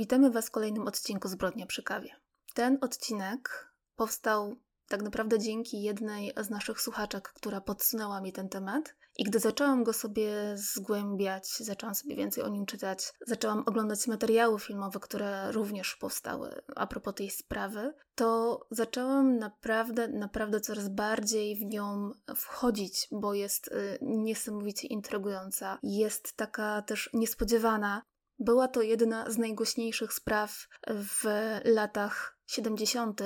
Witamy Was w kolejnym odcinku Zbrodnia przy kawie. Ten odcinek powstał tak naprawdę dzięki jednej z naszych słuchaczek, która podsunęła mi ten temat. I gdy zaczęłam go sobie zgłębiać, zaczęłam sobie więcej o nim czytać, zaczęłam oglądać materiały filmowe, które również powstały a propos tej sprawy, to zaczęłam naprawdę, naprawdę coraz bardziej w nią wchodzić, bo jest y, niesamowicie intrygująca. Jest taka też niespodziewana. Była to jedna z najgłośniejszych spraw w latach 70.,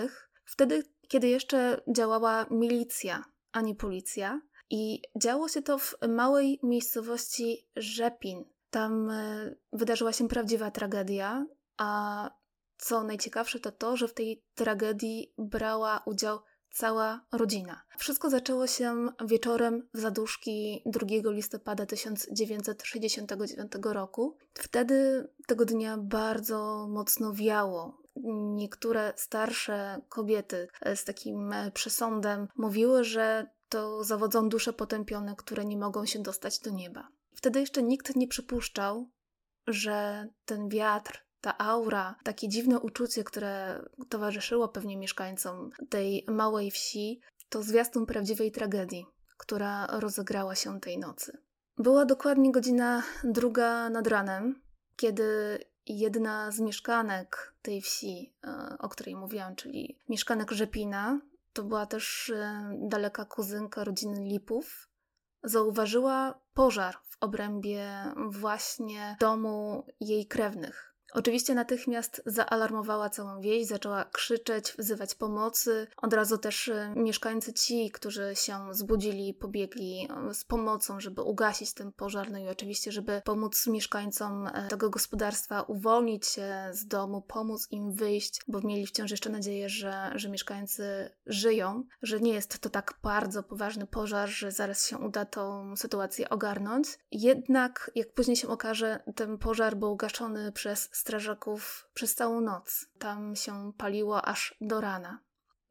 wtedy, kiedy jeszcze działała milicja, a nie policja. I działo się to w małej miejscowości Rzepin. Tam e, wydarzyła się prawdziwa tragedia, a co najciekawsze to to, że w tej tragedii brała udział cała rodzina. Wszystko zaczęło się wieczorem w zaduszki 2 listopada 1969 roku. Wtedy tego dnia bardzo mocno wiało. Niektóre starsze kobiety z takim przesądem mówiły, że to zawodzą dusze potępione, które nie mogą się dostać do nieba. Wtedy jeszcze nikt nie przypuszczał, że ten wiatr, ta aura, takie dziwne uczucie, które towarzyszyło pewnie mieszkańcom tej małej wsi, to zwiastun prawdziwej tragedii, która rozegrała się tej nocy. Była dokładnie godzina druga nad ranem, kiedy jedna z mieszkanek tej wsi, e, o której mówiłam, czyli mieszkanek Rzepina, to była też e, daleka kuzynka rodziny Lipów, zauważyła pożar w obrębie właśnie domu jej krewnych. Oczywiście natychmiast zaalarmowała całą wieś, zaczęła krzyczeć, wzywać pomocy. Od razu też e, mieszkańcy ci, którzy się zbudzili, pobiegli e, z pomocą, żeby ugasić ten pożar, no i oczywiście, żeby pomóc mieszkańcom e, tego gospodarstwa uwolnić się z domu, pomóc im wyjść, bo mieli wciąż jeszcze nadzieję, że, że mieszkańcy żyją, że nie jest to tak bardzo poważny pożar, że zaraz się uda tą sytuację ogarnąć. Jednak, jak później się okaże, ten pożar był gaszony przez strażaków przez całą noc. Tam się paliło aż do rana.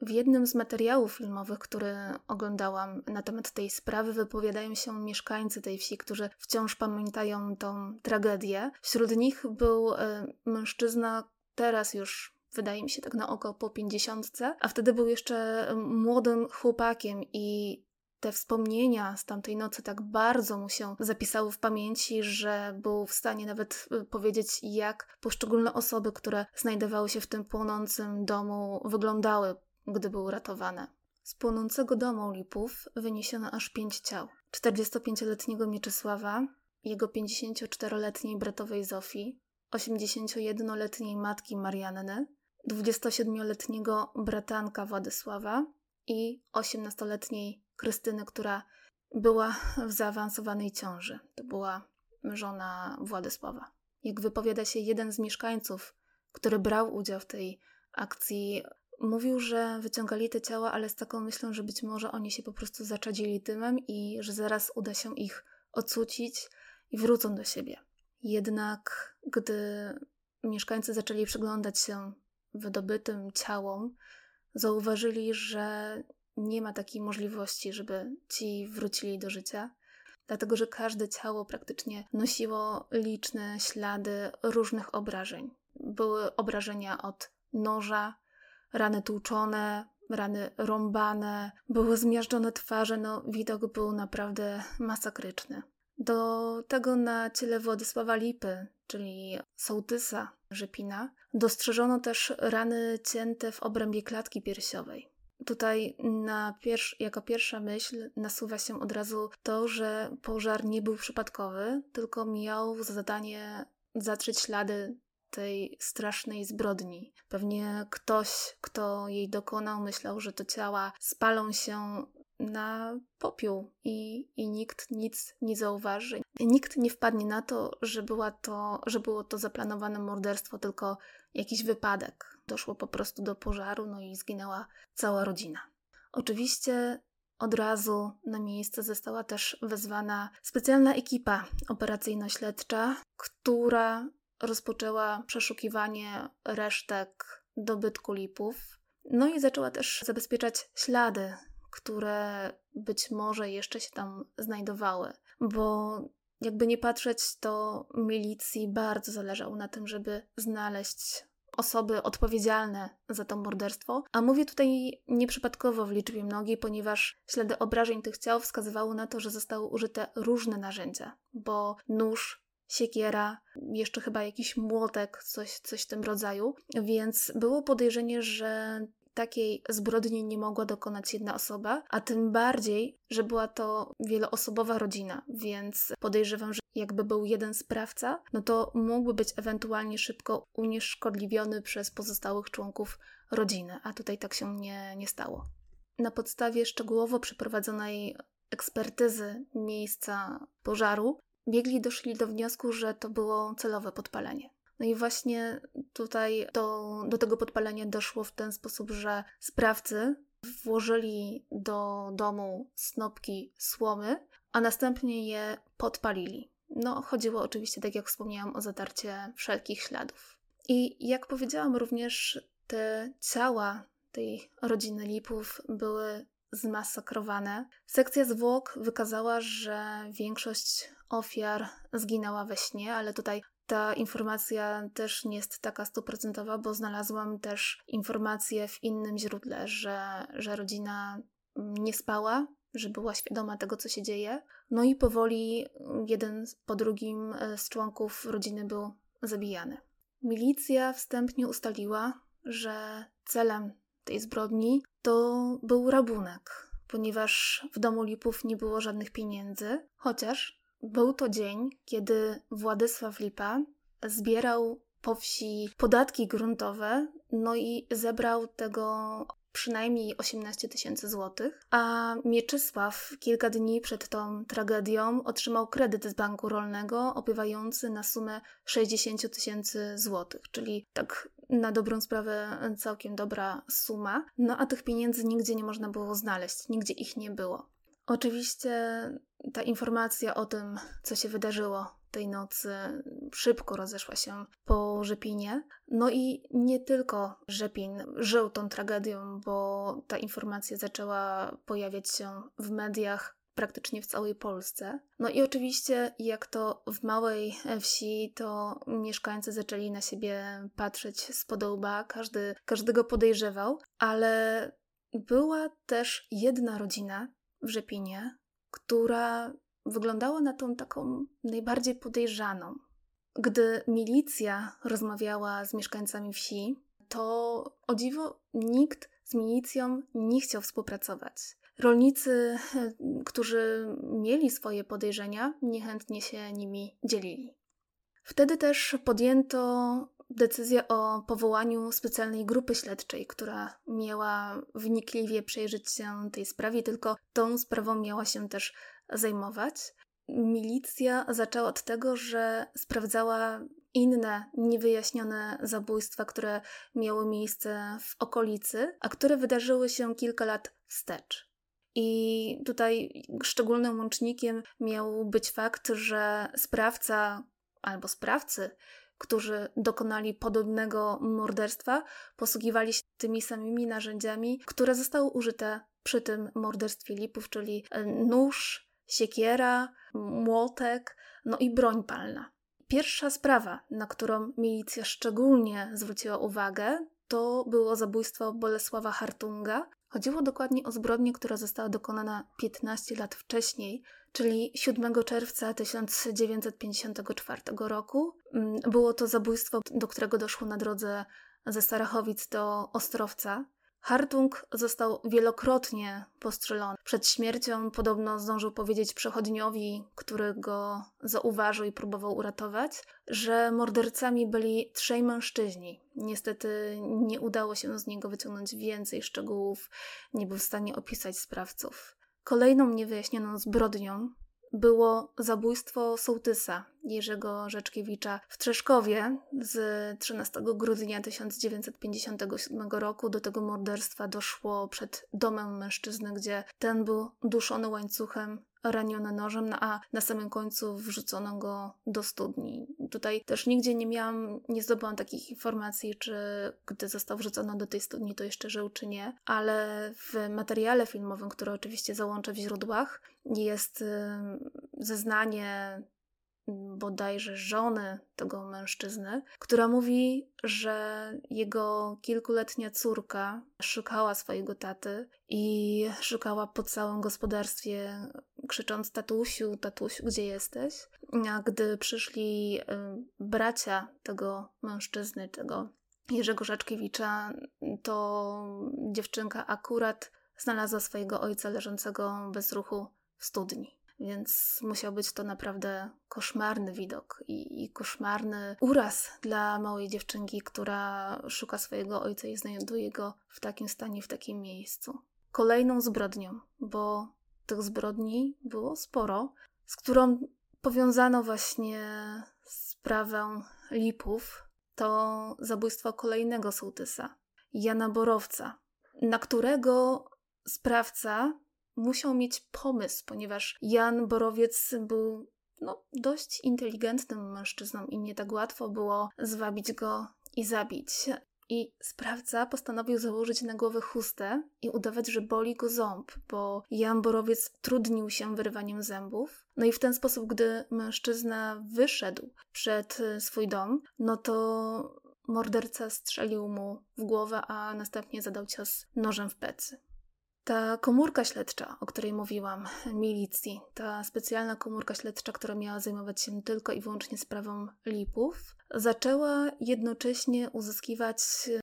W jednym z materiałów filmowych, który oglądałam na temat tej sprawy, wypowiadają się mieszkańcy tej wsi, którzy wciąż pamiętają tą tragedię. Wśród nich był y, mężczyzna, teraz już wydaje mi się tak na oko po pięćdziesiątce, a wtedy był jeszcze młodym chłopakiem i te wspomnienia z tamtej nocy tak bardzo mu się zapisały w pamięci, że był w stanie nawet y, powiedzieć, jak poszczególne osoby, które znajdowały się w tym płonącym domu, wyglądały, gdy były ratowane. Z płonącego domu Lipów wyniesiono aż pięć ciał. 45-letniego Mieczysława, jego 54-letniej bratowej Zofii, 81-letniej matki Marianny, 27-letniego bratanka Władysława i 18-letniej Krystyny, która była w zaawansowanej ciąży. To była żona Władysława. Jak wypowiada się jeden z mieszkańców, który brał udział w tej akcji, mówił, że wyciągali te ciała, ale z taką myślą, że być może oni się po prostu zaczadzili dymem i że zaraz uda się ich ocucić i wrócą do siebie. Jednak gdy mieszkańcy zaczęli przyglądać się wydobytym ciałom, zauważyli, że nie ma takiej możliwości, żeby ci wrócili do życia, dlatego że każde ciało praktycznie nosiło liczne ślady różnych obrażeń. Były obrażenia od noża, rany tłuczone, rany rąbane, były zmiażdżone twarze, no widok był naprawdę masakryczny. Do tego na ciele Władysława Lipy, czyli sołtysa Rzepina, dostrzeżono też rany cięte w obrębie klatki piersiowej. Tutaj na pierwsz, jako pierwsza myśl nasuwa się od razu to, że pożar nie był przypadkowy, tylko miał za zadanie zatrzeć ślady tej strasznej zbrodni. Pewnie ktoś, kto jej dokonał, myślał, że to ciała spalą się na popiół i, i nikt nic nie zauważy. Nikt nie wpadnie na to, że, była to, że było to zaplanowane morderstwo, tylko jakiś wypadek. Doszło po prostu do pożaru, no i zginęła cała rodzina. Oczywiście od razu na miejsce została też wezwana specjalna ekipa operacyjno-śledcza, która rozpoczęła przeszukiwanie resztek dobytku lipów. No i zaczęła też zabezpieczać ślady, które być może jeszcze się tam znajdowały, bo jakby nie patrzeć, to milicji bardzo zależało na tym, żeby znaleźć osoby odpowiedzialne za to morderstwo. A mówię tutaj nieprzypadkowo w liczbie mnogiej, ponieważ ślady obrażeń tych ciał wskazywały na to, że zostały użyte różne narzędzia, bo nóż, siekiera, jeszcze chyba jakiś młotek, coś, coś w tym rodzaju. Więc było podejrzenie, że takiej zbrodni nie mogła dokonać jedna osoba, a tym bardziej, że była to wieloosobowa rodzina, więc podejrzewam, że jakby był jeden sprawca, no to mógłby być ewentualnie szybko unieszkodliwiony przez pozostałych członków rodziny, a tutaj tak się nie, nie stało. Na podstawie szczegółowo przeprowadzonej ekspertyzy miejsca pożaru, biegli doszli do wniosku, że to było celowe podpalenie. No i właśnie tutaj do, do tego podpalenia doszło w ten sposób, że sprawcy włożyli do domu snopki słomy, a następnie je podpalili. No, chodziło oczywiście, tak jak wspomniałam, o zatarcie wszelkich śladów. I jak powiedziałam, również te ciała tej rodziny Lipów były zmasakrowane. Sekcja zwłok wykazała, że większość ofiar zginęła we śnie, ale tutaj ta informacja też nie jest taka stuprocentowa, bo znalazłam też informację w innym źródle, że, że rodzina nie spała, że była świadoma tego, co się dzieje. No i powoli jeden po drugim e, z członków rodziny był zabijany. Milicja wstępnie ustaliła, że celem tej zbrodni to był rabunek, ponieważ w domu Lipów nie było żadnych pieniędzy, chociaż był to dzień, kiedy Władysław Lipa zbierał po wsi podatki gruntowe, no i zebrał tego przynajmniej 18 tysięcy złotych, a Mieczysław kilka dni przed tą tragedią otrzymał kredyt z banku rolnego opiewający na sumę 60 tysięcy złotych, czyli tak na dobrą sprawę całkiem dobra suma. No a tych pieniędzy nigdzie nie można było znaleźć, nigdzie ich nie było. Oczywiście ta informacja o tym, co się wydarzyło tej nocy, szybko rozeszła się po Rzepinie. No i nie tylko Rzepin żył tą tragedią, bo ta informacja zaczęła pojawiać się w mediach praktycznie w całej Polsce. No i oczywiście, jak to w małej wsi, to mieszkańcy zaczęli na siebie patrzeć z podołba, każdy każdego podejrzewał, ale była też jedna rodzina w Rzepinie, która wyglądała na tą taką najbardziej podejrzaną. Gdy milicja rozmawiała z mieszkańcami wsi, to o dziwo nikt z milicją nie chciał współpracować. Rolnicy, którzy mieli swoje podejrzenia, niechętnie się nimi dzielili. Wtedy też podjęto decyzję o powołaniu specjalnej grupy śledczej, która miała wnikliwie przejrzeć się tej sprawie, tylko tą sprawą miała się też zajmować. Milicja zaczęła od tego, że sprawdzała inne niewyjaśnione zabójstwa, które miały miejsce w okolicy, a które wydarzyły się kilka lat wstecz. I tutaj szczególnym łącznikiem miał być fakt, że sprawca albo sprawcy którzy dokonali podobnego morderstwa, posługiwali się tymi samymi narzędziami, które zostały użyte przy tym morderstwie Lipów, czyli e, nóż, siekiera, młotek, no i broń palna. Pierwsza sprawa, na którą milicja szczególnie zwróciła uwagę, to było zabójstwo Bolesława Hartunga. Chodziło dokładnie o zbrodnię, która została dokonana 15 lat wcześniej, czyli 7 czerwca 1954 roku. Mm, było to zabójstwo, do którego doszło na drodze ze Starachowic do Ostrowca. Hartung został wielokrotnie postrzelony. Przed śmiercią podobno zdążył powiedzieć przechodniowi, który go zauważył i próbował uratować, że mordercami byli trzej mężczyźni. Niestety nie udało się z niego wyciągnąć więcej szczegółów, nie był w stanie opisać sprawców. Kolejną niewyjaśnioną zbrodnią było zabójstwo sołtysa Jerzego Rzeczkiewicza w Trzeszkowie z 13 grudnia 1957 roku. Do tego morderstwa doszło przed domem mężczyzny, gdzie ten był duszony łańcuchem raniony nożem, no a na samym końcu wrzucono go do studni. Tutaj też nigdzie nie miałam, nie zdobyłam takich informacji, czy gdy został wrzucony do tej studni, to jeszcze żył, czy nie, ale w materiale filmowym, który oczywiście załączę w źródłach, jest zeznanie bodajże żony tego mężczyzny, która mówi, że jego kilkuletnia córka szukała swojego taty i szukała po całym gospodarstwie, krzycząc: Tatusiu, tatusiu, gdzie jesteś? A gdy przyszli y, bracia tego mężczyzny, tego Jerzego Żaczkiewicza, to dziewczynka akurat znalazła swojego ojca leżącego bez ruchu w studni. Więc musiał być to naprawdę koszmarny widok i, i, koszmarny uraz dla małej dziewczynki, która szuka swojego ojca i znajduje go w takim stanie, w takim miejscu. Kolejną zbrodnią, bo tych zbrodni było sporo, z którą powiązano właśnie sprawę Lipów, to zabójstwo kolejnego sołtysa, Jana Borowca, na którego sprawca musiał mieć pomysł, ponieważ Jan Borowiec był no, dość inteligentnym mężczyzną i nie tak łatwo było zwabić go i zabić. I sprawca postanowił założyć na głowę chustę i udawać, że boli go ząb, bo Jan Borowiec trudnił się wyrywaniem zębów. No i w ten sposób, gdy mężczyzna wyszedł przed swój dom, no to morderca strzelił mu w głowę, a następnie zadał cios nożem w plecy. Ta komórka śledcza, o której mówiłam, milicji, ta specjalna komórka śledcza, która miała zajmować się tylko i wyłącznie sprawą lipów, zaczęła jednocześnie uzyskiwać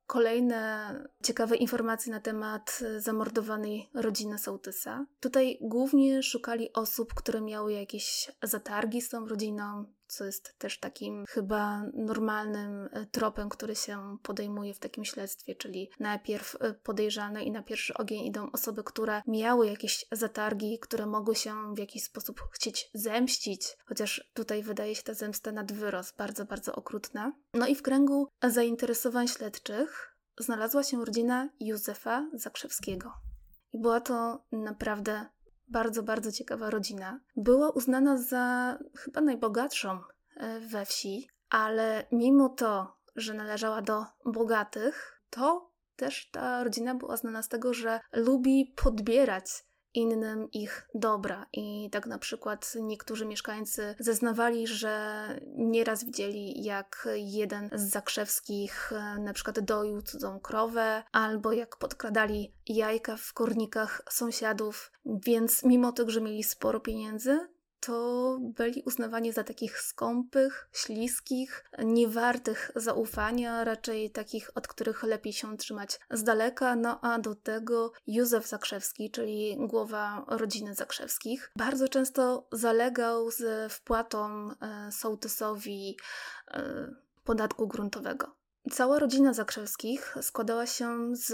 kolejne ciekawe informacje na temat zamordowanej rodziny Sołtysa. Tutaj głównie szukali osób, które miały jakieś zatargi z tą rodziną, co jest też takim chyba normalnym e, tropem, który się podejmuje w takim śledztwie, czyli najpierw e, podejrzane i na pierwszy ogień idą osoby, które miały jakieś zatargi, które mogły się w jakiś sposób chcieć zemścić, chociaż tutaj wydaje się ta zemsta nad wyrost bardzo, bardzo okrutna. No i w kręgu zainteresowań śledczych znalazła się rodzina Józefa Zakrzewskiego. I była to naprawdę bardzo, bardzo ciekawa rodzina. Była uznana za chyba najbogatszą e, we wsi, ale mimo to, że należała do bogatych, to też ta rodzina była znana z tego, że lubi podbierać innym ich dobra. I tak na przykład niektórzy mieszkańcy zeznawali, że nieraz widzieli, jak jeden z zakrzewskich e, na przykład doił cudzą krowę, albo jak podkradali jajka w kornikach sąsiadów. Więc mimo tego, że mieli sporo pieniędzy, to byli uznawani za takich skąpych, śliskich, niewartych zaufania, raczej takich, od których lepiej się trzymać z daleka. No a do tego Józef Zakrzewski, czyli głowa rodziny Zakrzewskich, bardzo często zalegał z wpłatą e, sołtysowi e, podatku gruntowego. Cała rodzina Zakrzewskich składała się z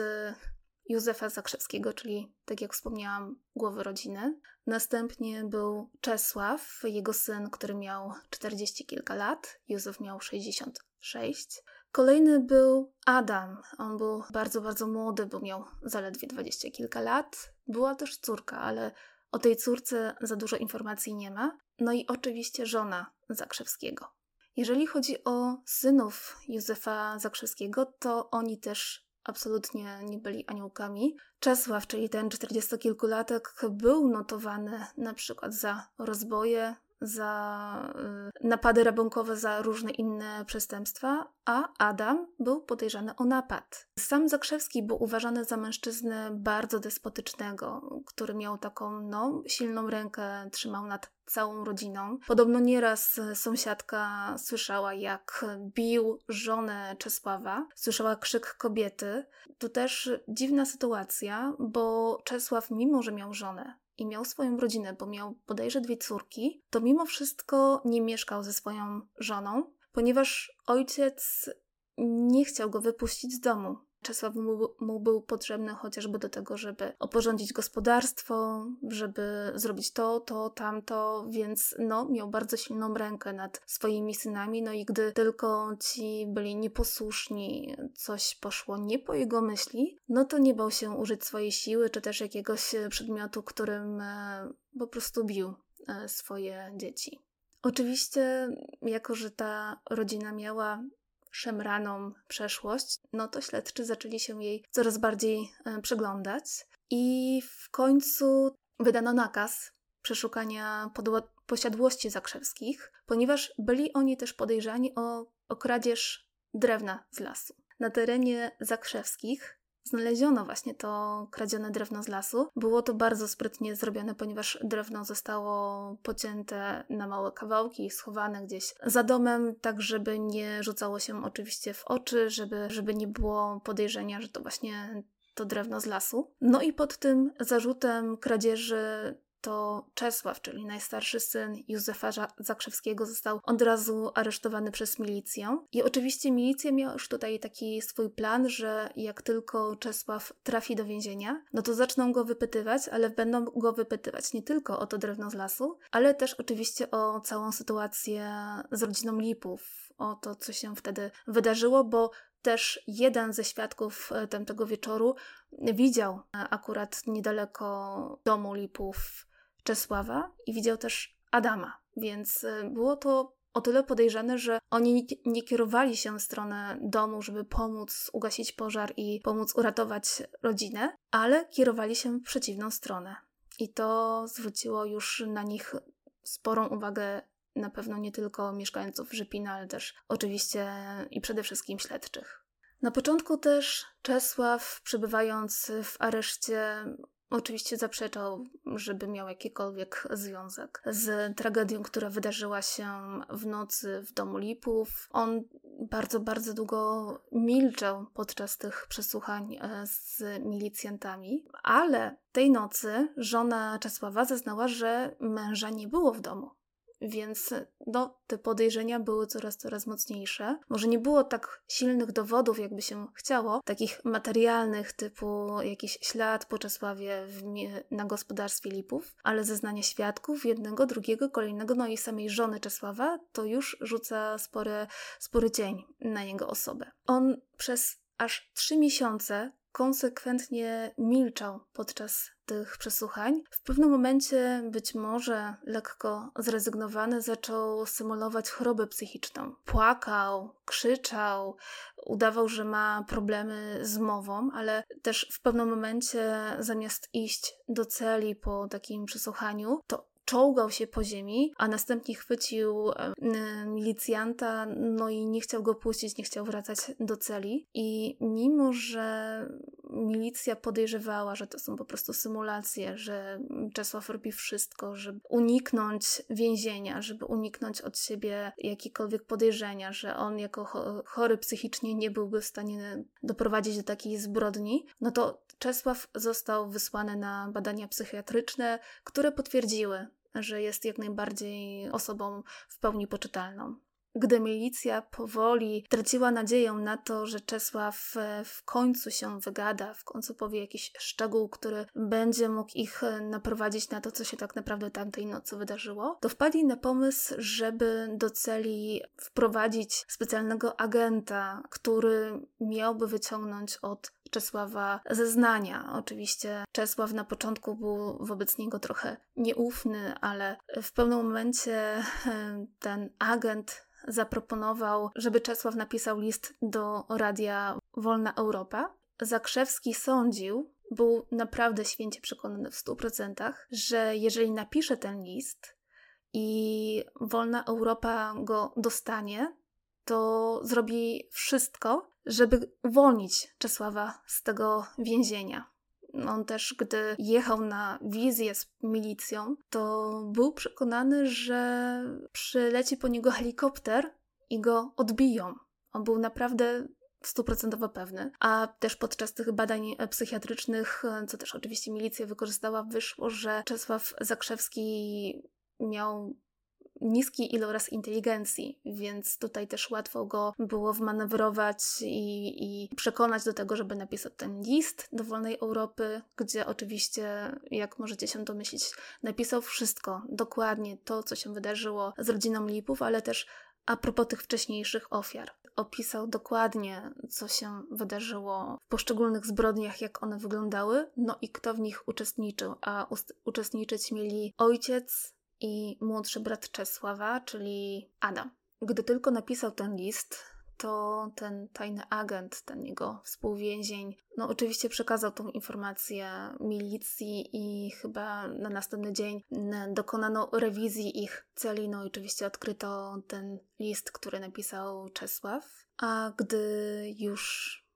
Józefa Zakrzewskiego, czyli, tak jak wspomniałam, głowy rodziny. Następnie był Czesław, jego syn, który miał 40 kilka lat. Józef miał 66. Kolejny był Adam. On był bardzo, bardzo młody, bo miał zaledwie 20 kilka lat. Była też córka, ale o tej córce za dużo informacji nie ma. No i oczywiście żona Zakrzewskiego. Jeżeli chodzi o synów Józefa Zakrzewskiego, to oni też absolutnie nie byli aniołkami. Czesław, czyli ten czterdziestokilkulatek, był notowany na przykład za rozboje, za y, napady rabunkowe, za różne inne przestępstwa, a Adam był podejrzany o napad. Sam Zakrzewski był uważany za mężczyznę bardzo despotycznego, który miał taką no, silną rękę, trzymał nad całą rodziną. Podobno nieraz sąsiadka słyszała, jak bił żonę Czesława, słyszała krzyk kobiety. To też dziwna sytuacja, bo Czesław, mimo że miał żonę, i miał swoją rodzinę, bo miał bodajże dwie córki, to mimo wszystko nie mieszkał ze swoją żoną, ponieważ ojciec nie chciał go wypuścić z domu. Czesław mu, mu, był potrzebny chociażby do tego, żeby oporządzić gospodarstwo, żeby zrobić to, to, tamto, więc no, miał bardzo silną rękę nad swoimi synami. No i gdy tylko ci byli nieposłuszni, coś poszło nie po jego myśli, no to nie bał się użyć swojej siły, czy też jakiegoś przedmiotu, którym e, po prostu bił e, swoje dzieci. Oczywiście, jako że ta rodzina miała szemraną przeszłość, no to śledczy zaczęli się jej coraz bardziej e, przyglądać. I w końcu wydano nakaz przeszukania posiadłości zakrzewskich, ponieważ byli oni też podejrzani o, o kradzież drewna z lasu. Na terenie zakrzewskich znaleziono właśnie to kradzione drewno z lasu. Było to bardzo sprytnie zrobione, ponieważ drewno zostało pocięte na małe kawałki i schowane gdzieś za domem, tak żeby nie rzucało się oczywiście w oczy, żeby, żeby nie było podejrzenia, że to właśnie to drewno z lasu. No i pod tym zarzutem kradzieży to Czesław, czyli najstarszy syn Józefa Zakrzewskiego, został od razu aresztowany przez milicję. I oczywiście milicja miała już tutaj taki swój plan, że jak tylko Czesław trafi do więzienia, no to zaczną go wypytywać, ale będą go wypytywać nie tylko o to drewno z lasu, ale też oczywiście o całą sytuację z rodziną Lipów, o to, co się wtedy wydarzyło, bo też jeden ze świadków e, tamtego wieczoru widział e, akurat niedaleko domu Lipów Czesława i widział też Adama, więc e, było to o tyle podejrzane, że oni nie kierowali się w stronę domu, żeby pomóc ugasić pożar i pomóc uratować rodzinę, ale kierowali się w przeciwną stronę. I to zwróciło już na nich sporą uwagę na pewno nie tylko mieszkańców Żypina, ale też oczywiście i przede wszystkim śledczych. Na początku też Czesław, przebywając w areszcie, oczywiście zaprzeczał, żeby miał jakikolwiek związek z tragedią, która wydarzyła się w nocy w domu Lipów. On bardzo, bardzo długo milczał podczas tych przesłuchań e, z milicjantami, ale tej nocy żona Czesława zeznała, że męża nie było w domu. Więc no, te podejrzenia były coraz, coraz mocniejsze. Może nie było tak silnych dowodów, jakby się chciało, takich materialnych, typu jakiś ślad po Czesławie w, na gospodarstwie Lipów, ale zeznania świadków, jednego, drugiego, kolejnego, no i samej żony Czesława, to już rzuca spory, spory cień na jego osobę. On przez aż trzy miesiące konsekwentnie milczał podczas tych przesłuchań. W pewnym momencie, być może lekko zrezygnowany, zaczął symulować chorobę psychiczną. Płakał, krzyczał, udawał, że ma problemy z mową, ale też w pewnym momencie, zamiast iść do celi po takim przesłuchaniu, to czołgał się po ziemi, a następnie chwycił milicjanta, no i nie chciał go puścić, nie chciał wracać do celi. I mimo, że milicja podejrzewała, że to są po prostu symulacje, że Czesław robi wszystko, żeby uniknąć więzienia, żeby uniknąć od siebie jakiekolwiek podejrzenia, że on jako chory psychicznie nie byłby w stanie doprowadzić do takiej zbrodni, no to Czesław został wysłany na badania psychiatryczne, które potwierdziły, że jest jak najbardziej osobą w pełni poczytalną. Gdy milicja powoli traciła nadzieję na to, że Czesław e, w końcu się wygada, w końcu powie jakiś szczegół, który będzie mógł ich e, naprowadzić na to, co się tak naprawdę tamtej nocy wydarzyło, to wpadli na pomysł, żeby do celi wprowadzić specjalnego agenta, który miałby wyciągnąć od Czesława zeznania. Oczywiście Czesław na początku był wobec niego trochę nieufny, ale w pewnym momencie ten agent zaproponował, żeby Czesław napisał list do radia Wolna Europa. Zakrzewski sądził, był naprawdę święcie przekonany w 100%, że jeżeli napisze ten list i Wolna Europa go dostanie, to zrobi wszystko, żeby uwolnić Czesława z tego więzienia. On też, gdy jechał na wizję z milicją, to był przekonany, że przyleci po niego helikopter i go odbiją. On był naprawdę stuprocentowo pewny. A też podczas tych badań psychiatrycznych, co też oczywiście milicja wykorzystała, wyszło, że Czesław Zakrzewski miał niski iloraz inteligencji, więc tutaj też łatwo go było wmanewrować i, i przekonać do tego, żeby napisał ten list do Wolnej Europy, gdzie oczywiście, jak możecie się domyślić, napisał wszystko, dokładnie to, co się wydarzyło z rodziną Lipów, ale też a propos tych wcześniejszych ofiar. Opisał dokładnie, co się wydarzyło w poszczególnych zbrodniach, jak one wyglądały, no i kto w nich uczestniczył. A uczestniczyć mieli ojciec, i młodszy brat Czesława, czyli Adam. Gdy tylko napisał ten list, to ten tajny agent, ten jego współwięzień, no oczywiście przekazał tą informację milicji i chyba na następny dzień dokonano rewizji ich celi, no oczywiście odkryto ten list, który napisał Czesław, a gdy już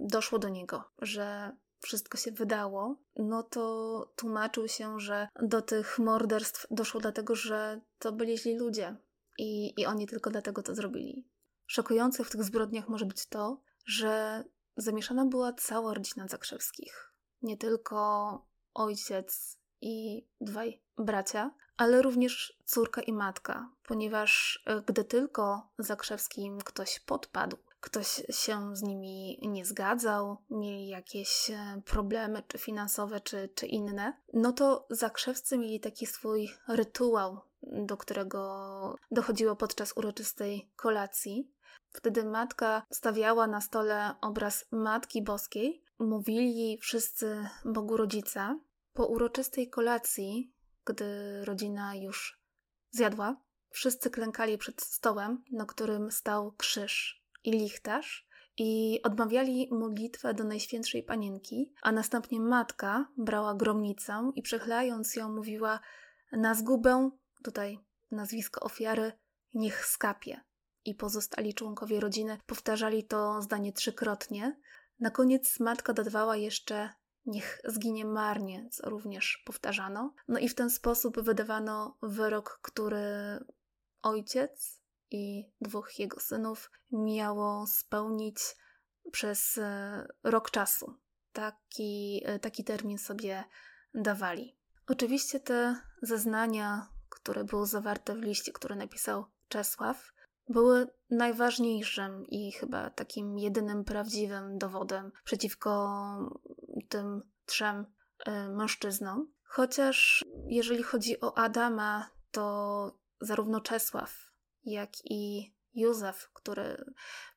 doszło do niego, że wszystko się wydało, no to tłumaczył się, że do tych morderstw doszło dlatego, że to byli źli ludzie i, i oni tylko dlatego to zrobili. Szokujące w tych zbrodniach może być to, że zamieszana była cała rodzina Zakrzewskich. Nie tylko ojciec i dwaj bracia, ale również córka i matka, ponieważ e, gdy tylko Zakrzewskim ktoś podpadł, ktoś się z nimi nie zgadzał, mieli jakieś e, problemy, czy finansowe, czy, czy inne, no to Zakrzewscy mieli taki swój rytuał, do którego dochodziło podczas uroczystej kolacji. Wtedy matka stawiała na stole obraz Matki Boskiej, mówili wszyscy Bogu Rodzica. Po uroczystej kolacji, gdy rodzina już zjadła, wszyscy klękali przed stołem, na którym stał krzyż i lichtarz i odmawiali modlitwę do Najświętszej Panienki, a następnie matka brała gromnicę i przechylając ją mówiła na zgubę, tutaj nazwisko ofiary, niech skapie. I pozostali członkowie rodziny powtarzali to zdanie trzykrotnie. Na koniec matka dodawała jeszcze niech zginie marnie, co również powtarzano. No i w ten sposób wydawano wyrok, który ojciec i dwóch jego synów miało spełnić przez e, rok czasu. Taki, e, taki termin sobie dawali. Oczywiście te zeznania, które były zawarte w liście, który napisał Czesław, były najważniejszym i chyba takim jedynym prawdziwym dowodem przeciwko tym trzem e, mężczyznom. Chociaż jeżeli chodzi o Adama, to zarówno Czesław, jak i Józef, który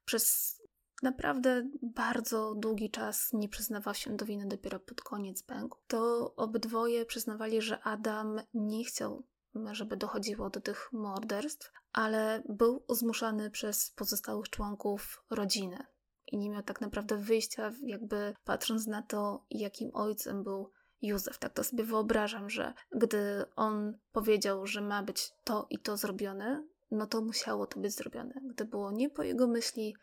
przez naprawdę bardzo długi czas nie przyznawał się do winy, dopiero pod koniec pękł, to obydwoje przyznawali, że Adam nie chciał, żeby dochodziło do tych morderstw, ale był zmuszany przez pozostałych członków rodziny i nie miał tak naprawdę wyjścia, jakby patrząc na to, jakim ojcem był Józef. Tak to sobie wyobrażam, że gdy on powiedział, że ma być to i to zrobione, no to musiało to być zrobione. Gdy było nie po jego myśli,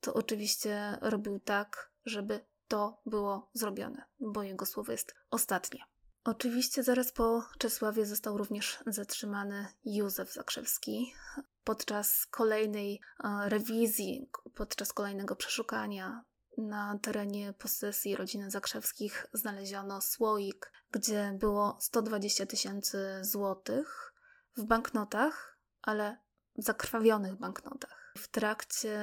to oczywiście robił tak, żeby to było zrobione, bo jego słowo jest ostatnie. Oczywiście zaraz po Czesławie został również zatrzymany Józef Zakrzewski. Podczas kolejnej e, rewizji, podczas kolejnego przeszukania na terenie posesji rodziny Zakrzewskich znaleziono słoik, gdzie było 120 tysięcy złotych w banknotach, ale zakrwawionych banknotach. W trakcie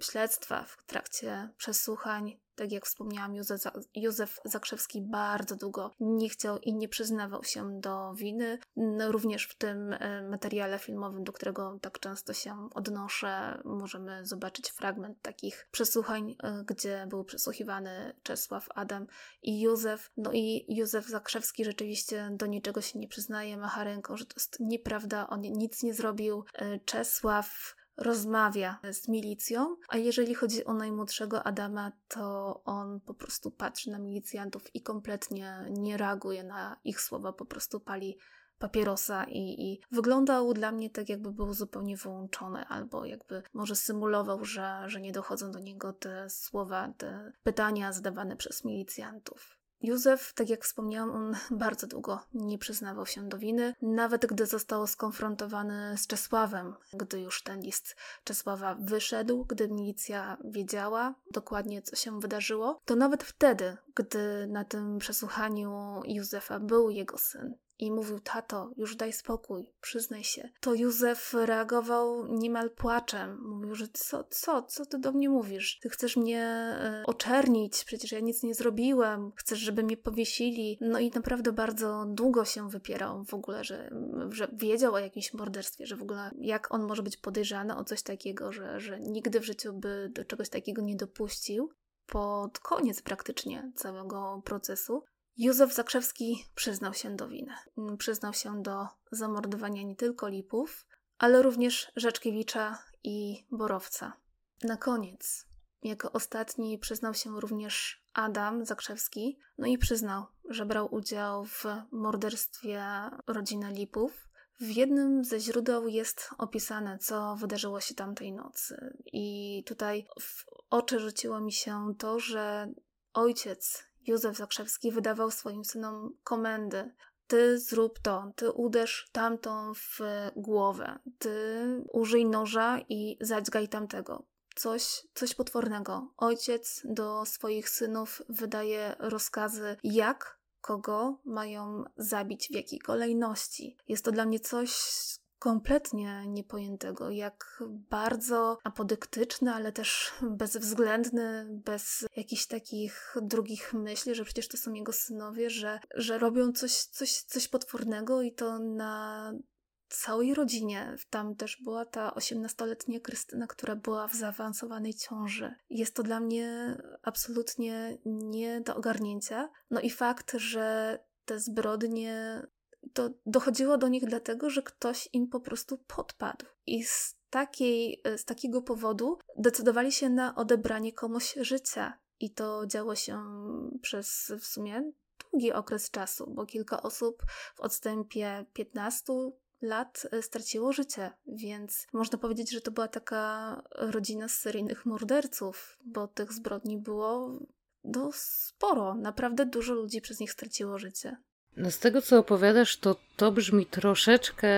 śledztwa, w trakcie przesłuchań tak jak wspomniałam, Józef, Józef Zakrzewski bardzo długo nie chciał i nie przyznawał się do winy. No, również w tym e, materiale filmowym, do którego tak często się odnoszę, możemy zobaczyć fragment takich przesłuchań, e, gdzie był przesłuchiwany Czesław Adam i Józef. No i Józef Zakrzewski rzeczywiście do niczego się nie przyznaje, macha ręką, że to jest nieprawda, on nic nie zrobił. E, Czesław rozmawia z milicją, a jeżeli chodzi o najmłodszego Adama, to on po prostu patrzy na milicjantów i kompletnie nie reaguje na ich słowa, po prostu pali papierosa i, i wyglądał dla mnie tak, jakby był zupełnie wyłączony, albo jakby może symulował, że, że nie dochodzą do niego te słowa, te pytania zadawane przez milicjantów. Józef, tak jak wspomniałam, on bardzo długo nie przyznawał się do winy, nawet gdy został skonfrontowany z Czesławem, gdy już ten list Czesława wyszedł, gdy milicja wiedziała dokładnie, co się wydarzyło, to nawet wtedy, gdy na tym przesłuchaniu Józefa był jego syn, i mówił: Tato, już daj spokój, przyznaj się. To Józef reagował niemal płaczem. Mówił, że co, co, co ty do mnie mówisz? Ty chcesz mnie y, oczernić, przecież ja nic nie zrobiłem, chcesz, żeby mnie powiesili. No i naprawdę bardzo długo się wypierał w ogóle, że, że wiedział o jakimś morderstwie, że w ogóle jak on może być podejrzany o coś takiego, że, że nigdy w życiu by do czegoś takiego nie dopuścił pod koniec praktycznie całego procesu, Józef Zakrzewski przyznał się do winy. Przyznał się do zamordowania nie tylko Lipów, ale również Rzeczkiewicza i Borowca. Na koniec, jako ostatni przyznał się również Adam Zakrzewski, no i przyznał, że brał udział w morderstwie rodziny Lipów. W jednym ze źródeł jest opisane, co wydarzyło się tamtej nocy. I tutaj w oczy rzuciło mi się to, że ojciec Józef Zakrzewski wydawał swoim synom komendy. Ty zrób to, ty uderz tamtą w głowę, ty użyj noża i zadźgaj tamtego coś, coś potwornego. Ojciec do swoich synów wydaje rozkazy, jak kogo mają zabić, w jakiej kolejności. Jest to dla mnie coś kompletnie niepojętego, jak bardzo apodyktyczny, ale też bezwzględny, bez jakichś takich drugich myśli, że przecież to są jego synowie, że, że robią coś, coś, coś potwornego i to na całej rodzinie. Tam też była ta 18-letnia Krystyna, która była w zaawansowanej ciąży. Jest to dla mnie absolutnie nie do ogarnięcia. No i fakt, że te zbrodnie to dochodziło do nich dlatego, że ktoś im po prostu podpadł. I z, takiej, z takiego powodu decydowali się na odebranie komuś życia. I to działo się przez w sumie długi okres czasu, bo kilka osób w odstępie 15 lat e, straciło życie, więc można powiedzieć, że to była taka rodzina seryjnych morderców, bo tych zbrodni było no, sporo. Naprawdę dużo ludzi przez nich straciło życie. No z tego, co opowiadasz, to to brzmi troszeczkę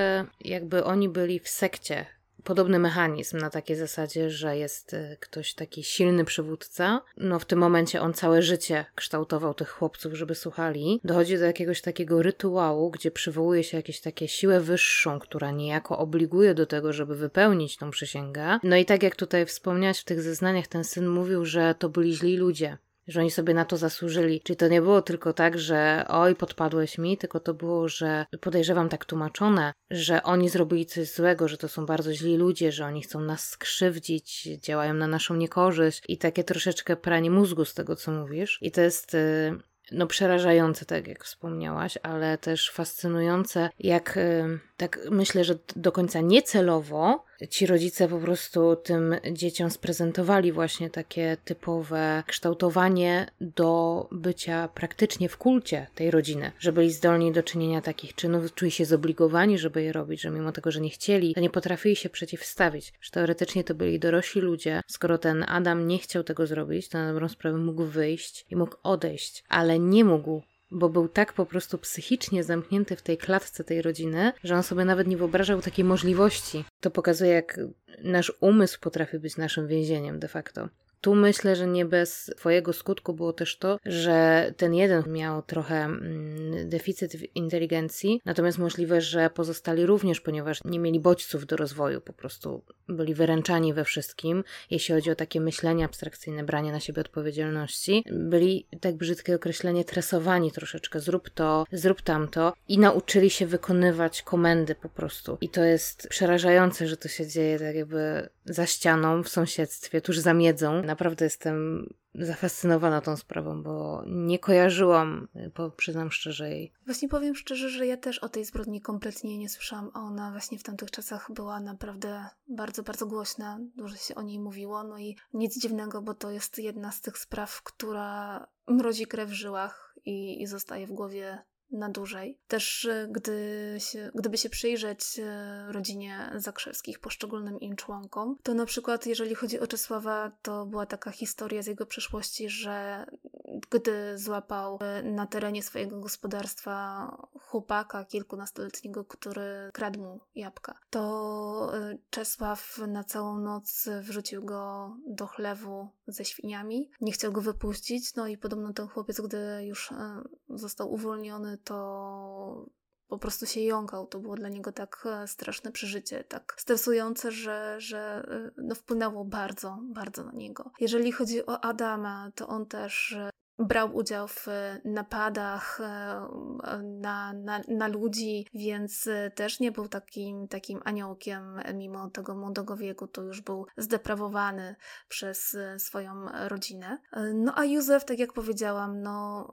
jakby oni byli w sekcie podobny mechanizm na takiej zasadzie, że jest y, ktoś taki silny przywódca. No w tym momencie on całe życie kształtował tych chłopców, żeby słuchali. Dochodzi do jakiegoś takiego rytuału, gdzie przywołuje się jakąś takie siłę wyższą, która niejako obliguje do tego, żeby wypełnić tą przysięgę. No i tak jak tutaj wspomniałeś w tych zeznaniach, ten syn mówił, że to byli źli ludzie że oni sobie na to zasłużyli. Czyli to nie było tylko tak, że oj, podpadłeś mi, tylko to było, że podejrzewam tak tłumaczone, że oni zrobili coś złego, że to są bardzo źli ludzie, że oni chcą nas skrzywdzić, działają na naszą niekorzyść i takie troszeczkę pranie mózgu z tego, co mówisz. I to jest y, no przerażające, tak jak wspomniałaś, ale też fascynujące, jak y, tak myślę, że do końca niecelowo ci rodzice po prostu tym dzieciom sprezentowali właśnie takie typowe kształtowanie do bycia praktycznie w kulcie tej rodziny, że byli zdolni do czynienia takich czynów, czuli się zobligowani, żeby je robić, że mimo tego, że nie chcieli, to nie potrafili się przeciwstawić, że teoretycznie to byli dorośli ludzie. Skoro ten Adam nie chciał tego zrobić, to na dobrą sprawę mógł wyjść i mógł odejść, ale nie mógł bo był tak po prostu psychicznie zamknięty w tej klatce tej rodziny, że on sobie nawet nie wyobrażał takiej możliwości. To pokazuje, jak nasz umysł potrafi być naszym więzieniem de facto. Tu myślę, że nie bez Twojego skutku było też to, że ten jeden miał trochę mm, deficyt inteligencji, natomiast możliwe, że pozostali również, ponieważ nie mieli bodźców do rozwoju, po prostu byli wyręczani we wszystkim, jeśli chodzi o takie myślenie abstrakcyjne, branie na siebie odpowiedzialności. Byli, tak brzydkie określenie, tresowani troszeczkę, zrób to, zrób tamto i nauczyli się wykonywać komendy po prostu. I to jest przerażające, że to się dzieje tak jakby za ścianą, w sąsiedztwie, tuż za miedzą. Naprawdę jestem zafascynowana tą sprawą, bo nie kojarzyłam, bo przyznam szczerze jej. Właśnie powiem szczerze, że ja też o tej zbrodni kompletnie nie słyszałam, ona właśnie w tamtych czasach była naprawdę bardzo, bardzo głośna, dużo się o niej mówiło, no i nic dziwnego, bo to jest jedna z tych spraw, która mrozi krew w żyłach i, i zostaje w głowie na dłużej. Też e, gdy się, gdyby się przyjrzeć e, rodzinie Zakrzewskich, poszczególnym im członkom, to na przykład jeżeli chodzi o Czesława, to była taka historia z jego przeszłości, że gdy złapał e, na terenie swojego gospodarstwa chłopaka kilkunastoletniego, który kradł mu jabłka, to Czesław na całą noc wrzucił go do chlewu ze świniami. Nie chciał go wypuścić, no i podobno ten chłopiec, gdy już został uwolniony, to po prostu się jąkał. To było dla niego tak e, straszne przeżycie, tak stresujące, że, że no, wpłynęło bardzo, bardzo na niego. Jeżeli chodzi o Adama, to on też brał udział w napadach na, na, na ludzi, więc też nie był takim, takim aniołkiem, mimo tego młodego wieku, to już był zdeprawowany przez swoją rodzinę. No a Józef, tak jak powiedziałam, no,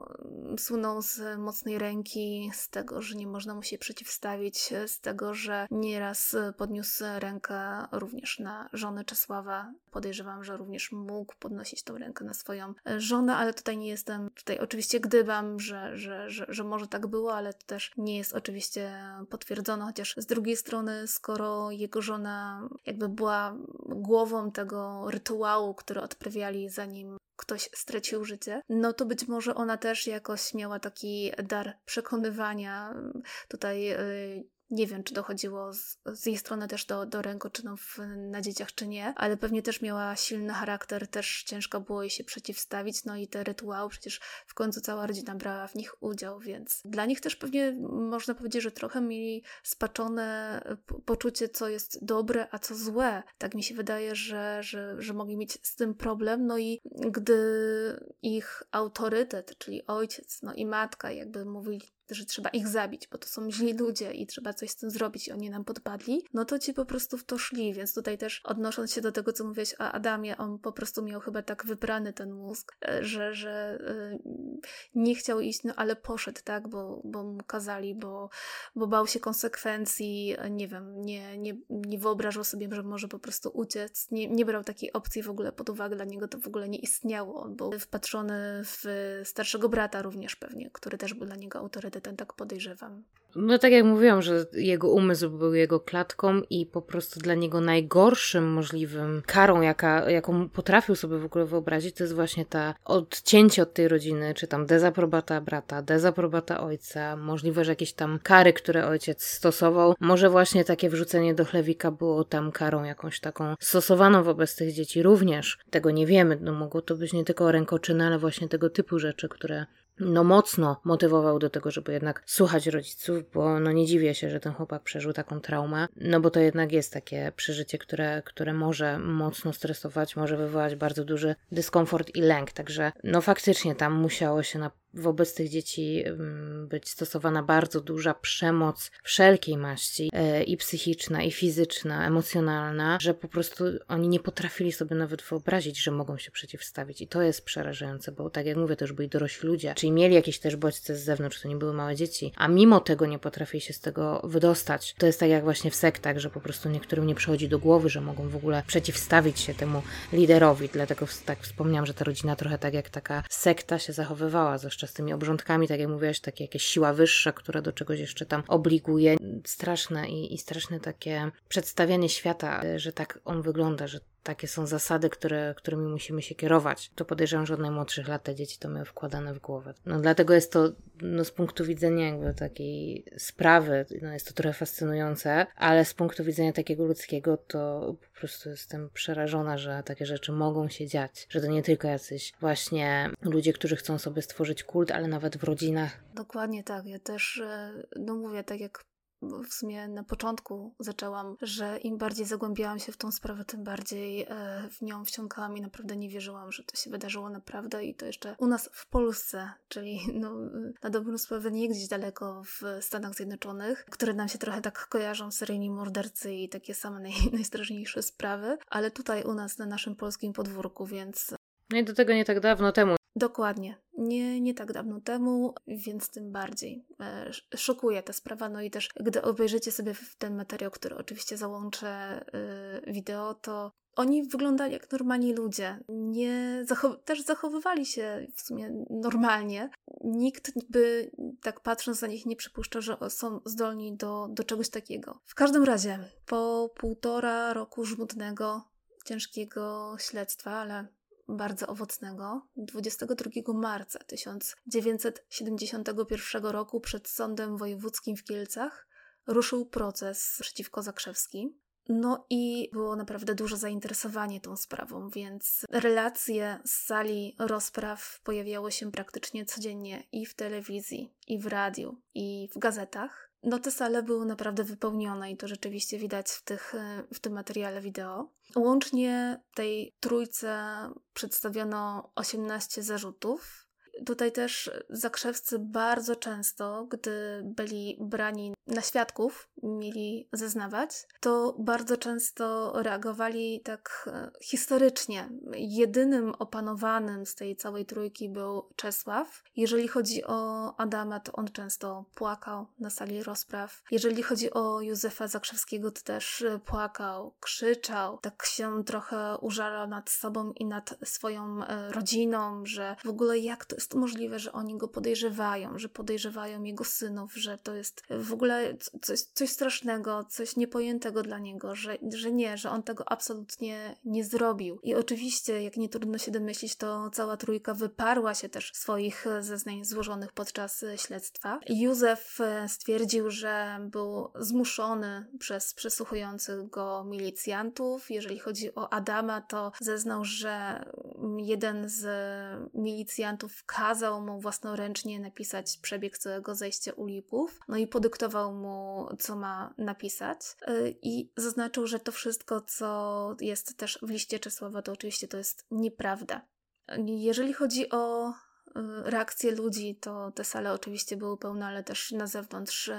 sunął z mocnej ręki, z tego, że nie można mu się przeciwstawić, z tego, że nieraz podniósł rękę również na żonę Czesława. Podejrzewam, że również mógł podnosić tą rękę na swoją żonę, ale tutaj nie jestem, tutaj oczywiście gdybam, że, że, że, że może tak było, ale to też nie jest oczywiście potwierdzone, chociaż z drugiej strony, skoro jego żona jakby była głową tego rytuału, który odprawiali zanim ktoś stracił życie, no to być może ona też jakoś miała taki dar przekonywania. Tutaj y, nie wiem, czy dochodziło z, z jej strony też do, do rękoczynów na dzieciach, czy nie, ale pewnie też miała silny charakter, też ciężko było jej się przeciwstawić. No i te rytuały, przecież w końcu cała rodzina brała w nich udział, więc dla nich też pewnie można powiedzieć, że trochę mieli spaczone poczucie, co jest dobre, a co złe. Tak mi się wydaje, że, że, że mogli mieć z tym problem. No i gdy ich autorytet, czyli ojciec, no i matka, jakby mówili że trzeba ich zabić, bo to są źli ludzie i trzeba coś z tym zrobić i oni nam podpadli, no to ci po prostu w to szli, więc tutaj też odnosząc się do tego, co mówiłeś o Adamie, on po prostu miał chyba tak wyprany ten mózg, e, że, że yy, nie chciał iść, no ale poszedł, tak, bo, bo mu kazali, bo, bo bał się konsekwencji, nie wiem, nie, nie, nie wyobrażał sobie, że może po prostu uciec, nie, nie brał takiej opcji w ogóle pod uwagę, dla niego to w ogóle nie istniało, on był wpatrzony w starszego brata również pewnie, który też był dla niego autorytetem ten tak podejrzewam. No tak jak mówiłam, że jego umysł był jego klatką i po prostu dla niego najgorszym możliwym karą, jaka, jaką potrafił sobie w ogóle wyobrazić, to jest właśnie ta odcięcie od tej rodziny, czy tam dezaprobata brata, dezaprobata ojca, możliwe, że jakieś tam kary, które ojciec stosował. Może właśnie takie wrzucenie do chlewika było tam karą jakąś taką stosowaną wobec tych dzieci również. Tego nie wiemy, no mogło to być nie tylko rękoczyny, ale właśnie tego typu rzeczy, które no mocno motywował do tego, żeby jednak słuchać rodziców, bo no nie dziwię się, że ten chłopak przeżył taką traumę, no bo to jednak jest takie przeżycie, które, które może mocno stresować, może wywołać bardzo duży dyskomfort i lęk, także no faktycznie tam musiało się na wobec tych dzieci być stosowana bardzo duża przemoc wszelkiej maści e, i psychiczna, i fizyczna, emocjonalna, że po prostu oni nie potrafili sobie nawet wyobrazić, że mogą się przeciwstawić. I to jest przerażające, bo tak jak mówię, to już byli dorośli ludzie, czyli mieli jakieś też bodźce z zewnątrz, to nie były małe dzieci, a mimo tego nie potrafili się z tego wydostać. To jest tak jak właśnie w sektach, że po prostu niektórym nie przychodzi do głowy, że mogą w ogóle przeciwstawić się temu liderowi. Dlatego tak wspomniałam, że ta rodzina trochę tak jak taka sekta się zachowywała, zwłaszcza z tymi obrządkami, tak jak mówiłaś, takie jakieś siła wyższa, która do czegoś jeszcze tam obliguje. Straszne i, i straszne takie przedstawianie świata, że tak on wygląda, że takie są zasady, które, którymi musimy się kierować. To podejrzewam, że od najmłodszych lat te dzieci to miały wkładane w głowę. No dlatego jest to no, z punktu widzenia jakby takiej sprawy, no, jest to trochę fascynujące, ale z punktu widzenia takiego ludzkiego to po prostu jestem przerażona, że takie rzeczy mogą się dziać. Że to nie tylko jacyś właśnie ludzie, którzy chcą sobie stworzyć kult, ale nawet w rodzinach. Dokładnie tak. Ja też, e, no mówię, tak jak w sumie na początku zaczęłam, że im bardziej zagłębiałam się w tą sprawę, tym bardziej e, w nią wciągałam i naprawdę nie wierzyłam, że to się wydarzyło naprawdę i to jeszcze u nas w Polsce, czyli no, na dobrą sprawę nie gdzieś daleko w Stanach Zjednoczonych, które nam się trochę tak kojarzą, seryjni mordercy i takie same naj, najstraszniejsze sprawy, ale tutaj u nas na naszym polskim podwórku, więc no i do tego nie tak dawno temu Dokładnie. Nie, nie tak dawno temu, więc tym bardziej e, szokuje ta sprawa. No i też, gdy obejrzycie sobie ten materiał, który oczywiście załączę e, wideo, to oni wyglądali jak normalni ludzie. Nie zachow też zachowywali się w sumie normalnie. Nikt by tak patrząc na nich nie przypuszczał, że są zdolni do, do czegoś takiego. W każdym razie, po półtora roku żmudnego, ciężkiego śledztwa, ale bardzo owocnego 22 marca 1971 roku przed Sądem Wojewódzkim w Kielcach ruszył proces przeciwko Zakrzewski. No i było naprawdę duże zainteresowanie tą sprawą, więc relacje z sali rozpraw pojawiały się praktycznie codziennie i w telewizji, i w radiu, i w gazetach. No te sale były naprawdę wypełnione i to rzeczywiście widać w, tych, w tym materiale wideo. Łącznie tej trójce przedstawiono 18 zarzutów tutaj też zakrzewscy bardzo często, gdy byli brani na świadków, mieli zeznawać, to bardzo często reagowali tak e, historycznie. Jedynym opanowanym z tej całej trójki był Czesław. Jeżeli chodzi o Adama, to on często płakał na sali rozpraw. Jeżeli chodzi o Józefa Zakrzewskiego, to też płakał, krzyczał, tak się trochę użalał nad sobą i nad swoją e, rodziną, że w ogóle jak to jest możliwe, że oni go podejrzewają, że podejrzewają jego synów, że to jest w ogóle coś, coś strasznego, coś niepojętego dla niego, że, że nie, że on tego absolutnie nie zrobił. I oczywiście, jak nie trudno się domyślić, to cała trójka wyparła się też swoich zeznań złożonych podczas śledztwa. Józef e, stwierdził, że był zmuszony przez przesłuchujących go milicjantów. Jeżeli chodzi o Adama, to zeznał, że jeden z milicjantów kazał mu własnoręcznie napisać przebieg całego zejścia ulipów, no i podyktował mu, co ma napisać. Y, I zaznaczył, że to wszystko, co jest też w liście Czesława, to oczywiście to jest nieprawda. Jeżeli chodzi o y, reakcje ludzi, to te sale oczywiście były pełne, ale też na zewnątrz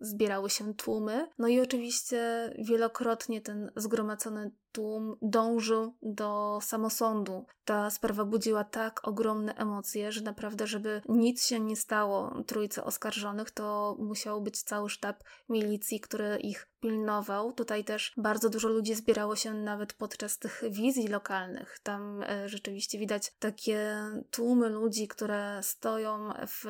zbierały się tłumy. No i oczywiście wielokrotnie ten zgromadzony tłum dążył do samosądu. Ta sprawa budziła tak ogromne emocje, że naprawdę, żeby nic się nie stało trójce oskarżonych, to musiał być cały sztab milicji, który ich pilnował. Tutaj też bardzo dużo ludzi zbierało się nawet podczas tych wizji lokalnych. Tam e, rzeczywiście widać takie tłumy ludzi, które stoją w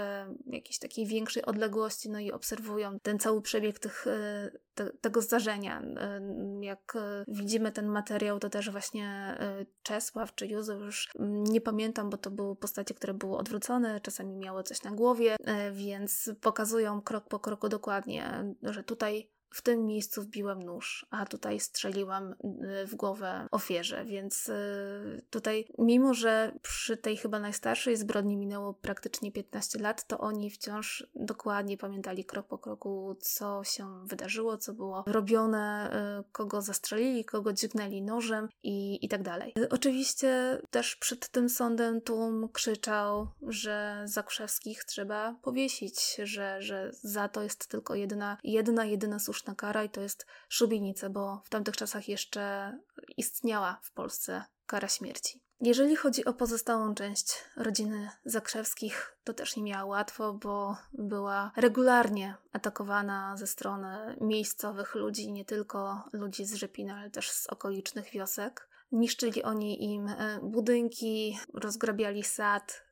jakiejś takiej większej odległości, no i obserwują ten cały przebieg tych, e, te, tego zdarzenia. E, jak widzimy ten materiał, to też właśnie Czesław czy Józef, już nie pamiętam, bo to były postacie, które były odwrócone, czasami miały coś na głowie, więc pokazują krok po kroku dokładnie, że tutaj w tym miejscu wbiłam nóż, a tutaj strzeliłam y, w głowę ofierze, więc y, tutaj, mimo że przy tej chyba najstarszej zbrodni minęło praktycznie 15 lat, to oni wciąż dokładnie pamiętali krok po kroku, co się wydarzyło, co było robione, y, kogo zastrzelili, kogo dźgnęli nożem i, i tak dalej. Oczywiście też przed tym sądem tłum krzyczał, że Zakuszewskich trzeba powiesić, że, że za to jest tylko jedna, jedna, jedyna słuszna słuszna kara i to jest szubienica, bo w tamtych czasach jeszcze istniała w Polsce kara śmierci. Jeżeli chodzi o pozostałą część rodziny Zakrzewskich, to też nie miała łatwo, bo była regularnie atakowana ze strony miejscowych ludzi, nie tylko ludzi z Rzepina, ale też z okolicznych wiosek. Niszczyli oni im e, budynki, rozgrabiali sad,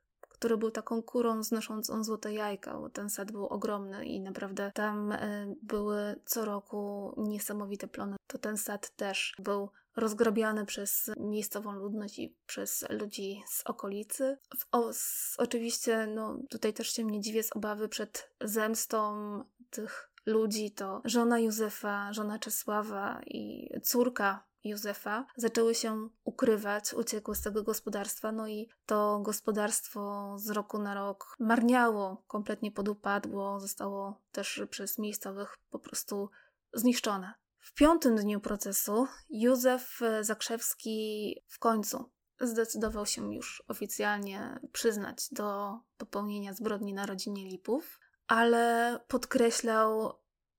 który był taką kurą znoszącą złote jajka, bo ten sad był ogromny i naprawdę tam e, były co roku niesamowite plony. To ten sad też był rozgrabiany przez miejscową ludność i przez ludzi z okolicy. O, oczywiście, no tutaj też się nie dziwię z obawy przed zemstą tych ludzi, to żona Józefa, żona Czesława i córka Józefa zaczęły się ukrywać, uciekły z tego gospodarstwa, no i to gospodarstwo z roku na rok marniało, kompletnie podupadło, zostało też przez miejscowych po prostu zniszczone. W piątym dniu procesu Józef Zakrzewski w końcu zdecydował się już oficjalnie przyznać do popełnienia zbrodni na rodzinie Lipów, ale podkreślał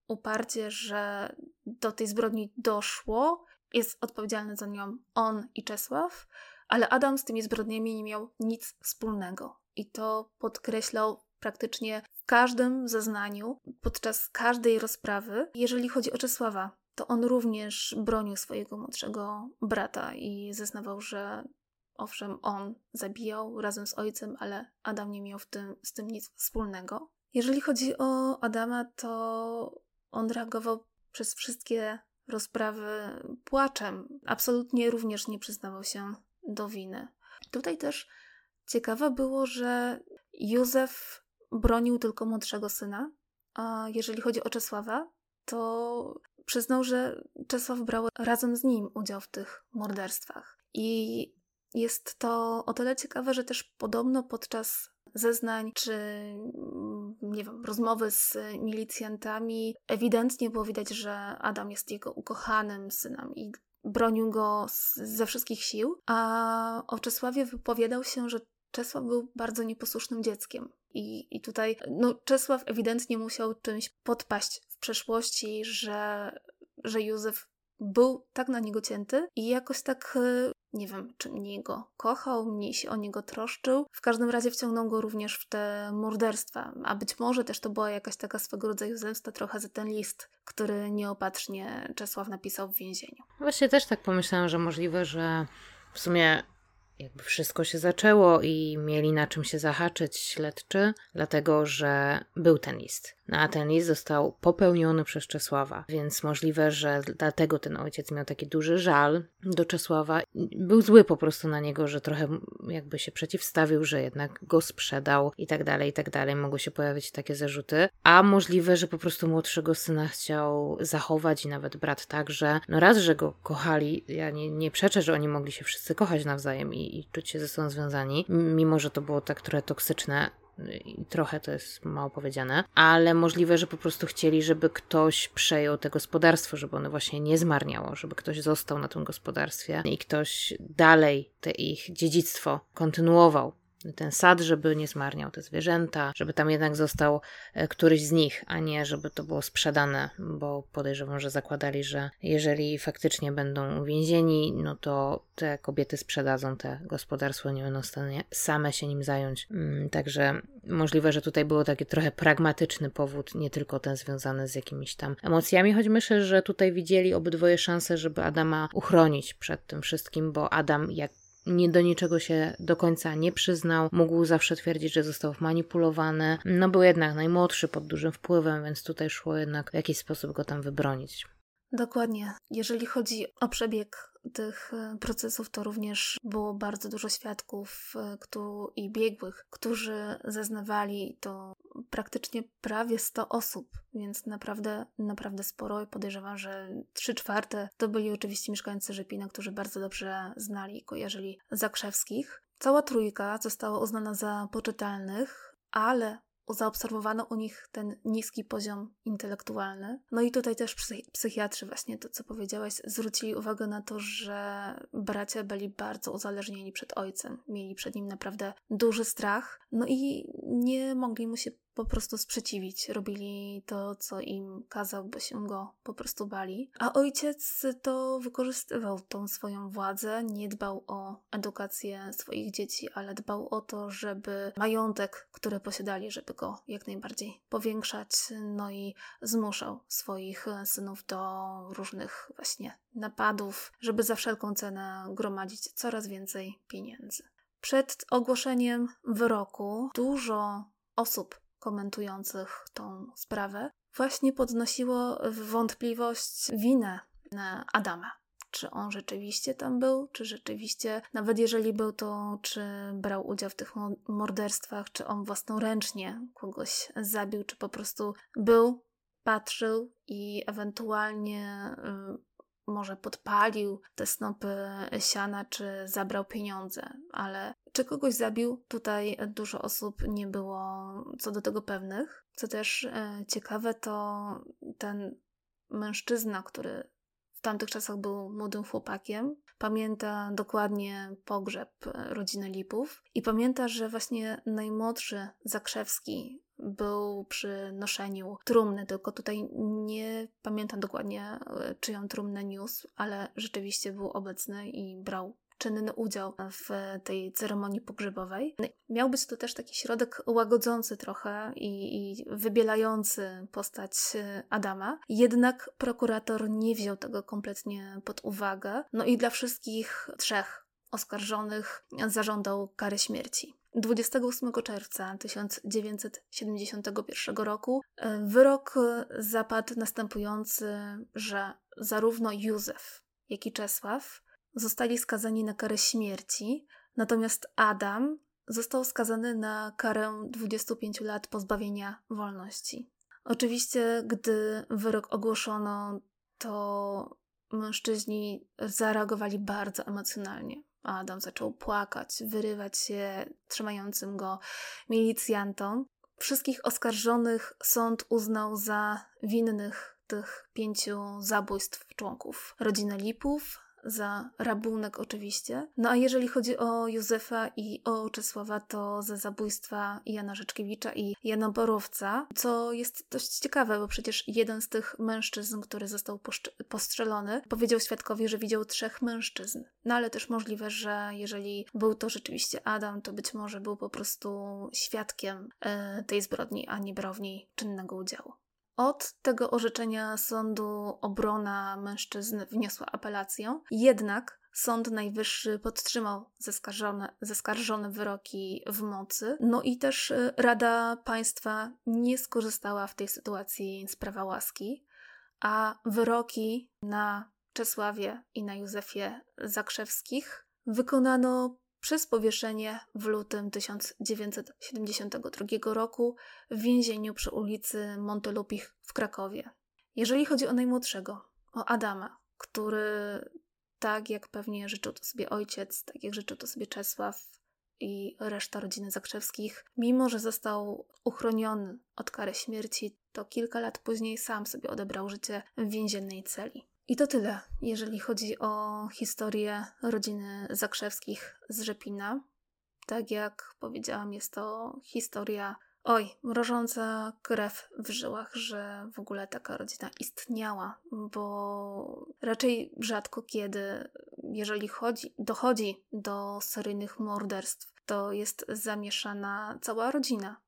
uparcie, że do tej zbrodni doszło jest odpowiedzialny za nią on i Czesław, ale Adam z tymi zbrodniami nie miał nic wspólnego. I to podkreślał praktycznie w każdym zeznaniu, podczas każdej rozprawy. Jeżeli chodzi o Czesława, to on również bronił swojego młodszego brata i zeznawał, że owszem, on zabijał razem z ojcem, ale Adam nie miał tym, z tym nic wspólnego. Jeżeli chodzi o Adama, to on reagował przez wszystkie rozprawy płaczem. Absolutnie również nie przyznawał się do winy. Tutaj też ciekawe było, że Józef bronił tylko młodszego syna, a jeżeli chodzi o Czesława, to przyznał, że Czesław brał razem z nim udział w tych morderstwach. I jest to o tyle ciekawe, że też podobno podczas zeznań czy nie wiem, rozmowy z milicjantami, ewidentnie było widać, że Adam jest jego ukochanym synem i bronił go z, ze wszystkich sił. A o Czesławie wypowiadał się, że Czesław był bardzo nieposłusznym dzieckiem. I, i tutaj no, Czesław ewidentnie musiał czymś podpaść w przeszłości, że, że Józef był tak na niego cięty i jakoś tak e, nie wiem, czy mniej go kochał, mniej się o niego troszczył. W każdym razie wciągnął go również w te morderstwa, a być może też to była jakaś taka swego rodzaju zemsta trochę za ten list, który nieopatrznie Czesław napisał w więzieniu. Właśnie też tak pomyślałam, że możliwe, że w sumie jakby wszystko się zaczęło i mieli na czym się zahaczyć śledczy, dlatego że był ten list. No a ten list został popełniony przez Czesława, więc możliwe, że dlatego ten ojciec miał taki duży żal do Czesława. Był zły po prostu na niego, że trochę jakby się przeciwstawił, że jednak go sprzedał i tak dalej, i tak dalej. Mogły się pojawić takie zarzuty. A możliwe, że po prostu młodszego syna chciał zachować i nawet brat także. No raz, że go kochali, ja nie, nie przeczę, że oni mogli się wszyscy kochać nawzajem i, i czuć się ze sobą związani, mimo że to było tak trochę toksyczne, i trochę to jest mało powiedziane, ale możliwe, że po prostu chcieli, żeby ktoś przejął te gospodarstwo, żeby ono właśnie nie zmarniało, żeby ktoś został na tym gospodarstwie i ktoś dalej te ich dziedzictwo kontynuował ten sad, żeby nie zmarniał te zwierzęta, żeby tam jednak został e, któryś z nich, a nie żeby to było sprzedane, bo podejrzewam, że zakładali, że jeżeli faktycznie będą uwięzieni, no to te kobiety sprzedadzą te gospodarstwo, nie będą w stanie same się nim zająć. Mm, także możliwe, że tutaj było taki trochę pragmatyczny powód, nie tylko ten związany z jakimiś tam emocjami, choć myślę, że tutaj widzieli obydwoje szanse, żeby Adama uchronić przed tym wszystkim, bo Adam, jak nie do niczego się do końca nie przyznał, mógł zawsze twierdzić, że został manipulowany. No był jednak najmłodszy, pod dużym wpływem, więc tutaj szło jednak w jakiś sposób go tam wybronić. Dokładnie. Jeżeli chodzi o przebieg tych e, procesów to również było bardzo dużo świadków e, i biegłych, którzy zeznawali to praktycznie prawie 100 osób, więc naprawdę, naprawdę sporo i podejrzewam, że 3 czwarte to byli oczywiście mieszkańcy Rzepina, którzy bardzo dobrze znali i kojarzyli Zakrzewskich. Cała trójka została uznana za poczytalnych, ale zaobserwowano u nich ten niski poziom intelektualny. No i tutaj też psychiatrzy, właśnie to co powiedziałaś, zwrócili uwagę na to, że bracia byli bardzo uzależnieni przed ojcem. Mieli przed nim naprawdę duży strach, no i nie mogli mu się po prostu sprzeciwić. Robili to, co im kazał, bo się go po prostu bali. A ojciec to wykorzystywał tą swoją władzę, nie dbał o edukację swoich dzieci, ale dbał o to, żeby majątek, który posiadali, żeby go jak najbardziej powiększać, no i zmuszał swoich synów do różnych właśnie napadów, żeby za wszelką cenę gromadzić coraz więcej pieniędzy. Przed ogłoszeniem wyroku dużo osób komentujących tą sprawę, właśnie podnosiło wątpliwość winę Adama. Czy on rzeczywiście tam był, czy rzeczywiście, nawet jeżeli był, to czy brał udział w tych morderstwach, czy on własnoręcznie kogoś zabił, czy po prostu był, patrzył i ewentualnie y, może podpalił te snopy siana, czy zabrał pieniądze, ale czy kogoś zabił? Tutaj dużo osób nie było co do tego pewnych. Co też e, ciekawe, to ten mężczyzna, który w tamtych czasach był młodym chłopakiem, pamięta dokładnie pogrzeb rodziny Lipów i pamięta, że właśnie najmłodszy Zakrzewski był przy noszeniu trumny, tylko tutaj nie pamiętam dokładnie, e, czyją trumnę niósł, ale rzeczywiście był obecny i brał czynny udział w tej ceremonii pogrzebowej. Miał być to też taki środek łagodzący trochę i, i wybielający postać e, Adama. Jednak prokurator nie wziął tego kompletnie pod uwagę. No i dla wszystkich trzech oskarżonych zażądał kary śmierci. 28 czerwca 1971 roku e, wyrok zapadł następujący, że zarówno Józef, jak i Czesław zostali skazani na karę śmierci, natomiast Adam został skazany na karę 25 lat pozbawienia wolności. Oczywiście, gdy wyrok ogłoszono, to mężczyźni zareagowali bardzo emocjonalnie. Adam zaczął płakać, wyrywać się trzymającym go milicjantom. Wszystkich oskarżonych sąd uznał za winnych tych pięciu zabójstw członków rodziny Lipów, za rabunek oczywiście. No a jeżeli chodzi o Józefa i o Czesława, to za zabójstwa Jana Rzeczkiewicza i Jana Borowca, co jest dość ciekawe, bo przecież jeden z tych mężczyzn, który został postrzelony, powiedział świadkowi, że widział trzech mężczyzn. No ale też możliwe, że jeżeli był to rzeczywiście Adam, to być może był po prostu świadkiem e, tej zbrodni, a nie niej czynnego udziału. Od tego orzeczenia sądu obrona mężczyzn wniosła apelację, jednak Sąd Najwyższy podtrzymał zaskarżone, zaskarżone wyroki w mocy, no i też y, Rada Państwa nie skorzystała w tej sytuacji z prawa łaski, a wyroki na Czesławie i na Józefie Zakrzewskich wykonano przez powieszenie w lutym 1972 roku w więzieniu przy ulicy Montelupich w Krakowie. Jeżeli chodzi o najmłodszego, o Adama, który tak jak pewnie życzył to sobie ojciec, tak jak życzył to sobie Czesław i reszta rodziny Zakrzewskich, mimo że został uchroniony od kary śmierci, to kilka lat później sam sobie odebrał życie w więziennej celi. I to tyle, jeżeli chodzi o historię rodziny Zakrzewskich z Rzepina. Tak jak powiedziałam, jest to historia, oj, mrożąca krew w żyłach, że w ogóle taka rodzina istniała, bo raczej rzadko kiedy, jeżeli chodzi, dochodzi do seryjnych morderstw, to jest zamieszana cała rodzina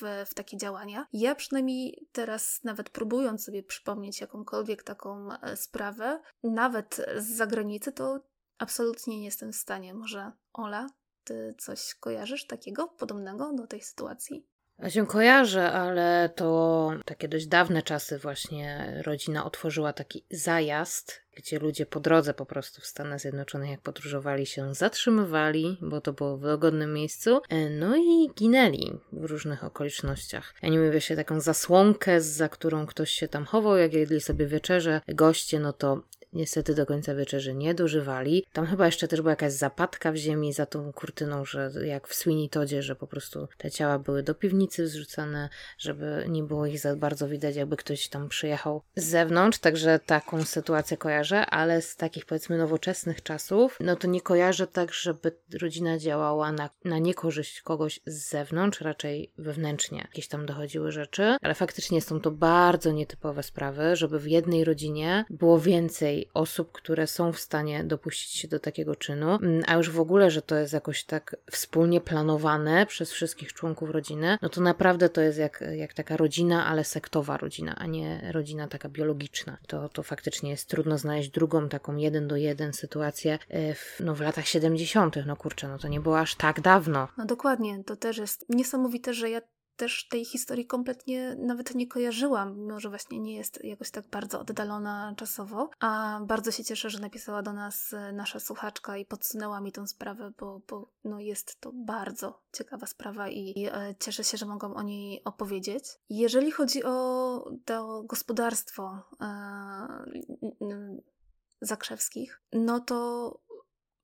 w, takie działania. Ja przynajmniej teraz, nawet próbując sobie przypomnieć jakąkolwiek taką e, sprawę, nawet z zagranicy, to absolutnie nie jestem w stanie. Może Ola, ty coś kojarzysz takiego, podobnego do tej sytuacji? Ja się kojarzę, ale to takie dość dawne czasy właśnie rodzina otworzyła taki zajazd, gdzie ludzie po drodze po prostu w Stanach Zjednoczonych, jak podróżowali się, zatrzymywali, bo to było w dogodnym miejscu, e, no i ginęli w różnych okolicznościach. Ja nie mówię się taką zasłonkę, za którą ktoś się tam chował, jak jedli sobie wieczerze goście, no to niestety do końca wieczerzy nie dożywali. Tam chyba jeszcze też była jakaś zapadka w ziemi za tą kurtyną, że jak w Sweeney Todzie, że po prostu te ciała były do piwnicy zrzucane, żeby nie było ich za bardzo widać, jakby ktoś tam przyjechał z zewnątrz, także taką sytuację kojarzę, ale z takich powiedzmy nowoczesnych czasów, no to nie kojarzę tak, żeby rodzina działała na, na niekorzyść kogoś z zewnątrz, raczej wewnętrznie. Jakieś tam dochodziły rzeczy, ale faktycznie są to bardzo nietypowe sprawy, żeby w jednej rodzinie było więcej osób, które są w stanie dopuścić się do takiego czynu, mm, a już w ogóle, że to jest jakoś tak wspólnie planowane przez wszystkich członków rodziny, no to naprawdę to jest jak, jak taka rodzina, ale sektowa rodzina, a nie rodzina taka biologiczna. To, to faktycznie jest trudno znaleźć drugą taką jeden do jeden sytuację e, w, no, w latach 70. No kurczę, no to nie było aż tak dawno. No dokładnie, to też jest niesamowite, że ja też tej historii kompletnie nawet nie kojarzyłam, mimo że właśnie nie jest jakoś tak bardzo oddalona czasowo. A bardzo się cieszę, że napisała do nas e, nasza słuchaczka i podsunęła mi tę sprawę, bo, bo no jest to bardzo ciekawa sprawa i e, cieszę się, że mogłam o niej opowiedzieć. Jeżeli chodzi o to gospodarstwo e, Zakrzewskich, no to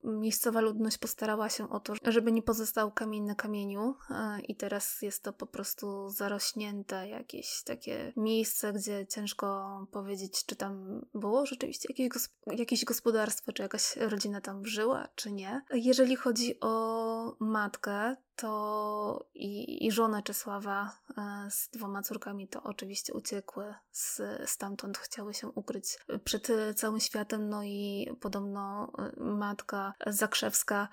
miejscowa ludność postarała się o to, żeby nie pozostał kamień na kamieniu e, i teraz jest to po prostu zarośnięte jakieś takie miejsce, gdzie ciężko powiedzieć, czy tam było rzeczywiście jakieś, gosp- jakieś gospodarstwo, czy jakaś rodzina tam żyła, czy nie. Jeżeli chodzi o matkę, to i, i żona Czesława e, z dwoma córkami to oczywiście uciekły z, stamtąd, chciały się ukryć przed całym światem, no i podobno e, matka Zakrzewska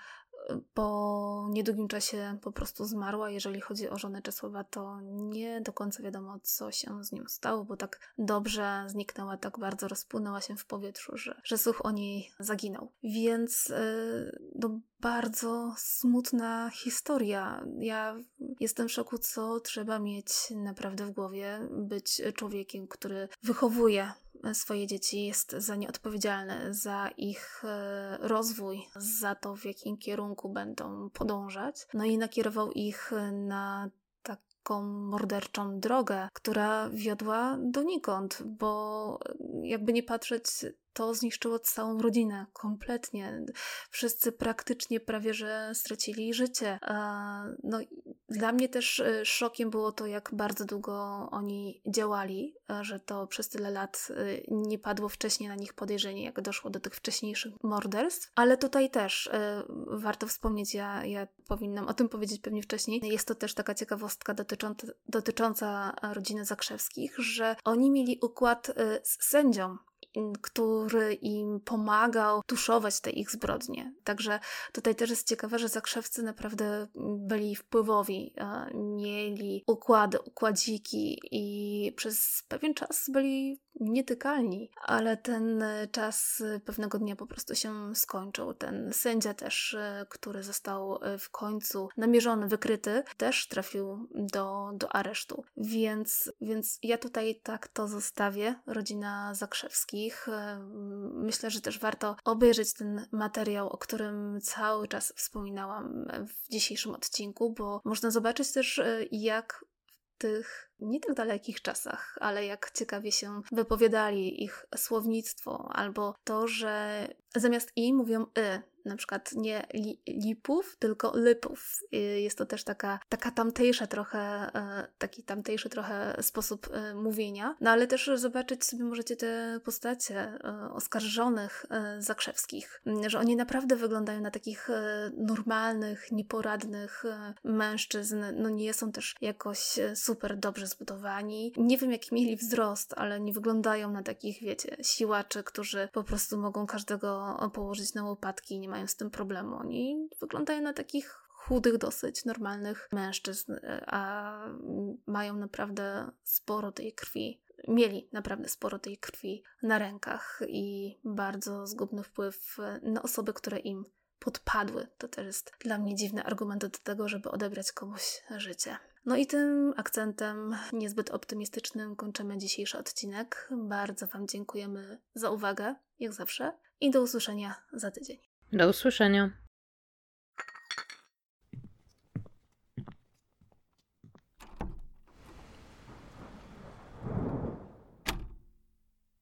po niedługim czasie po prostu zmarła. Jeżeli chodzi o żonę Czesława, to nie do końca wiadomo, co się z nią stało, bo tak dobrze zniknęła, tak bardzo rozpłynęła się w powietrzu, że, że słuch o niej zaginął. Więc yy, no, bardzo smutna historia. Ja jestem w szoku, co trzeba mieć naprawdę w głowie, być człowiekiem, który wychowuje swoje dzieci, jest za nie odpowiedzialny, za ich e, rozwój, za to, w jakim kierunku będą podążać. No i nakierował ich na taką morderczą drogę, która wiodła donikąd, bo jakby nie patrzeć, to zniszczyło całą rodzinę kompletnie. Wszyscy praktycznie prawie że stracili życie. No, dla mnie też y, szokiem było to, jak bardzo długo oni działali, że to przez tyle lat y, nie padło wcześniej na nich podejrzenie, jak doszło do tych wcześniejszych morderstw. Ale tutaj też y, warto wspomnieć, ja, ja powinnam o tym powiedzieć pewnie wcześniej. Jest to też taka ciekawostka dotycząca, dotycząca rodziny Zakrzewskich, że oni mieli układ z sędzią który im pomagał tuszować te ich zbrodnie. Także tutaj też jest ciekawe, że zakrzewcy naprawdę byli wpływowi, mieli układy, układziki i przez pewien czas byli nietykalni, ale ten czas pewnego dnia po prostu się skończył. Ten sędzia też, który został w końcu namierzony, wykryty, też trafił do, do aresztu. Więc, więc ja tutaj tak to zostawię. Rodzina Zakrzewskich. Myślę, że też warto obejrzeć ten materiał, o którym cały czas wspominałam w dzisiejszym odcinku, bo można zobaczyć też, jak tych nie tak dalekich czasach, ale jak ciekawie się wypowiadali ich słownictwo, albo to, że zamiast i mówią y, na przykład nie li, lipów, tylko lypów. Jest to też taka, taka tamtejsza trochę, e, taki tamtejszy trochę sposób e, mówienia. No ale też zobaczyć sobie możecie te postacie e, oskarżonych zakrzewskich, że oni naprawdę wyglądają na takich normalnych, nieporadnych mężczyzn. No nie są też jakoś super dobrze zbudowani. Nie wiem jaki mieli wzrost, ale nie wyglądają na takich, wiecie, siłaczy, którzy po prostu mogą każdego położyć na łopatki nie mają z tym problemu. Oni wyglądają na takich chudych, dosyć normalnych mężczyzn, a mają naprawdę sporo tej krwi. Mieli naprawdę sporo tej krwi na rękach i bardzo zgubny wpływ na osoby, które im podpadły. To też jest dla mnie dziwny argument do tego, żeby odebrać komuś życie. No i tym akcentem niezbyt optymistycznym kończymy dzisiejszy odcinek. Bardzo Wam dziękujemy za uwagę, jak zawsze, i do usłyszenia za tydzień. Do usłyszenia.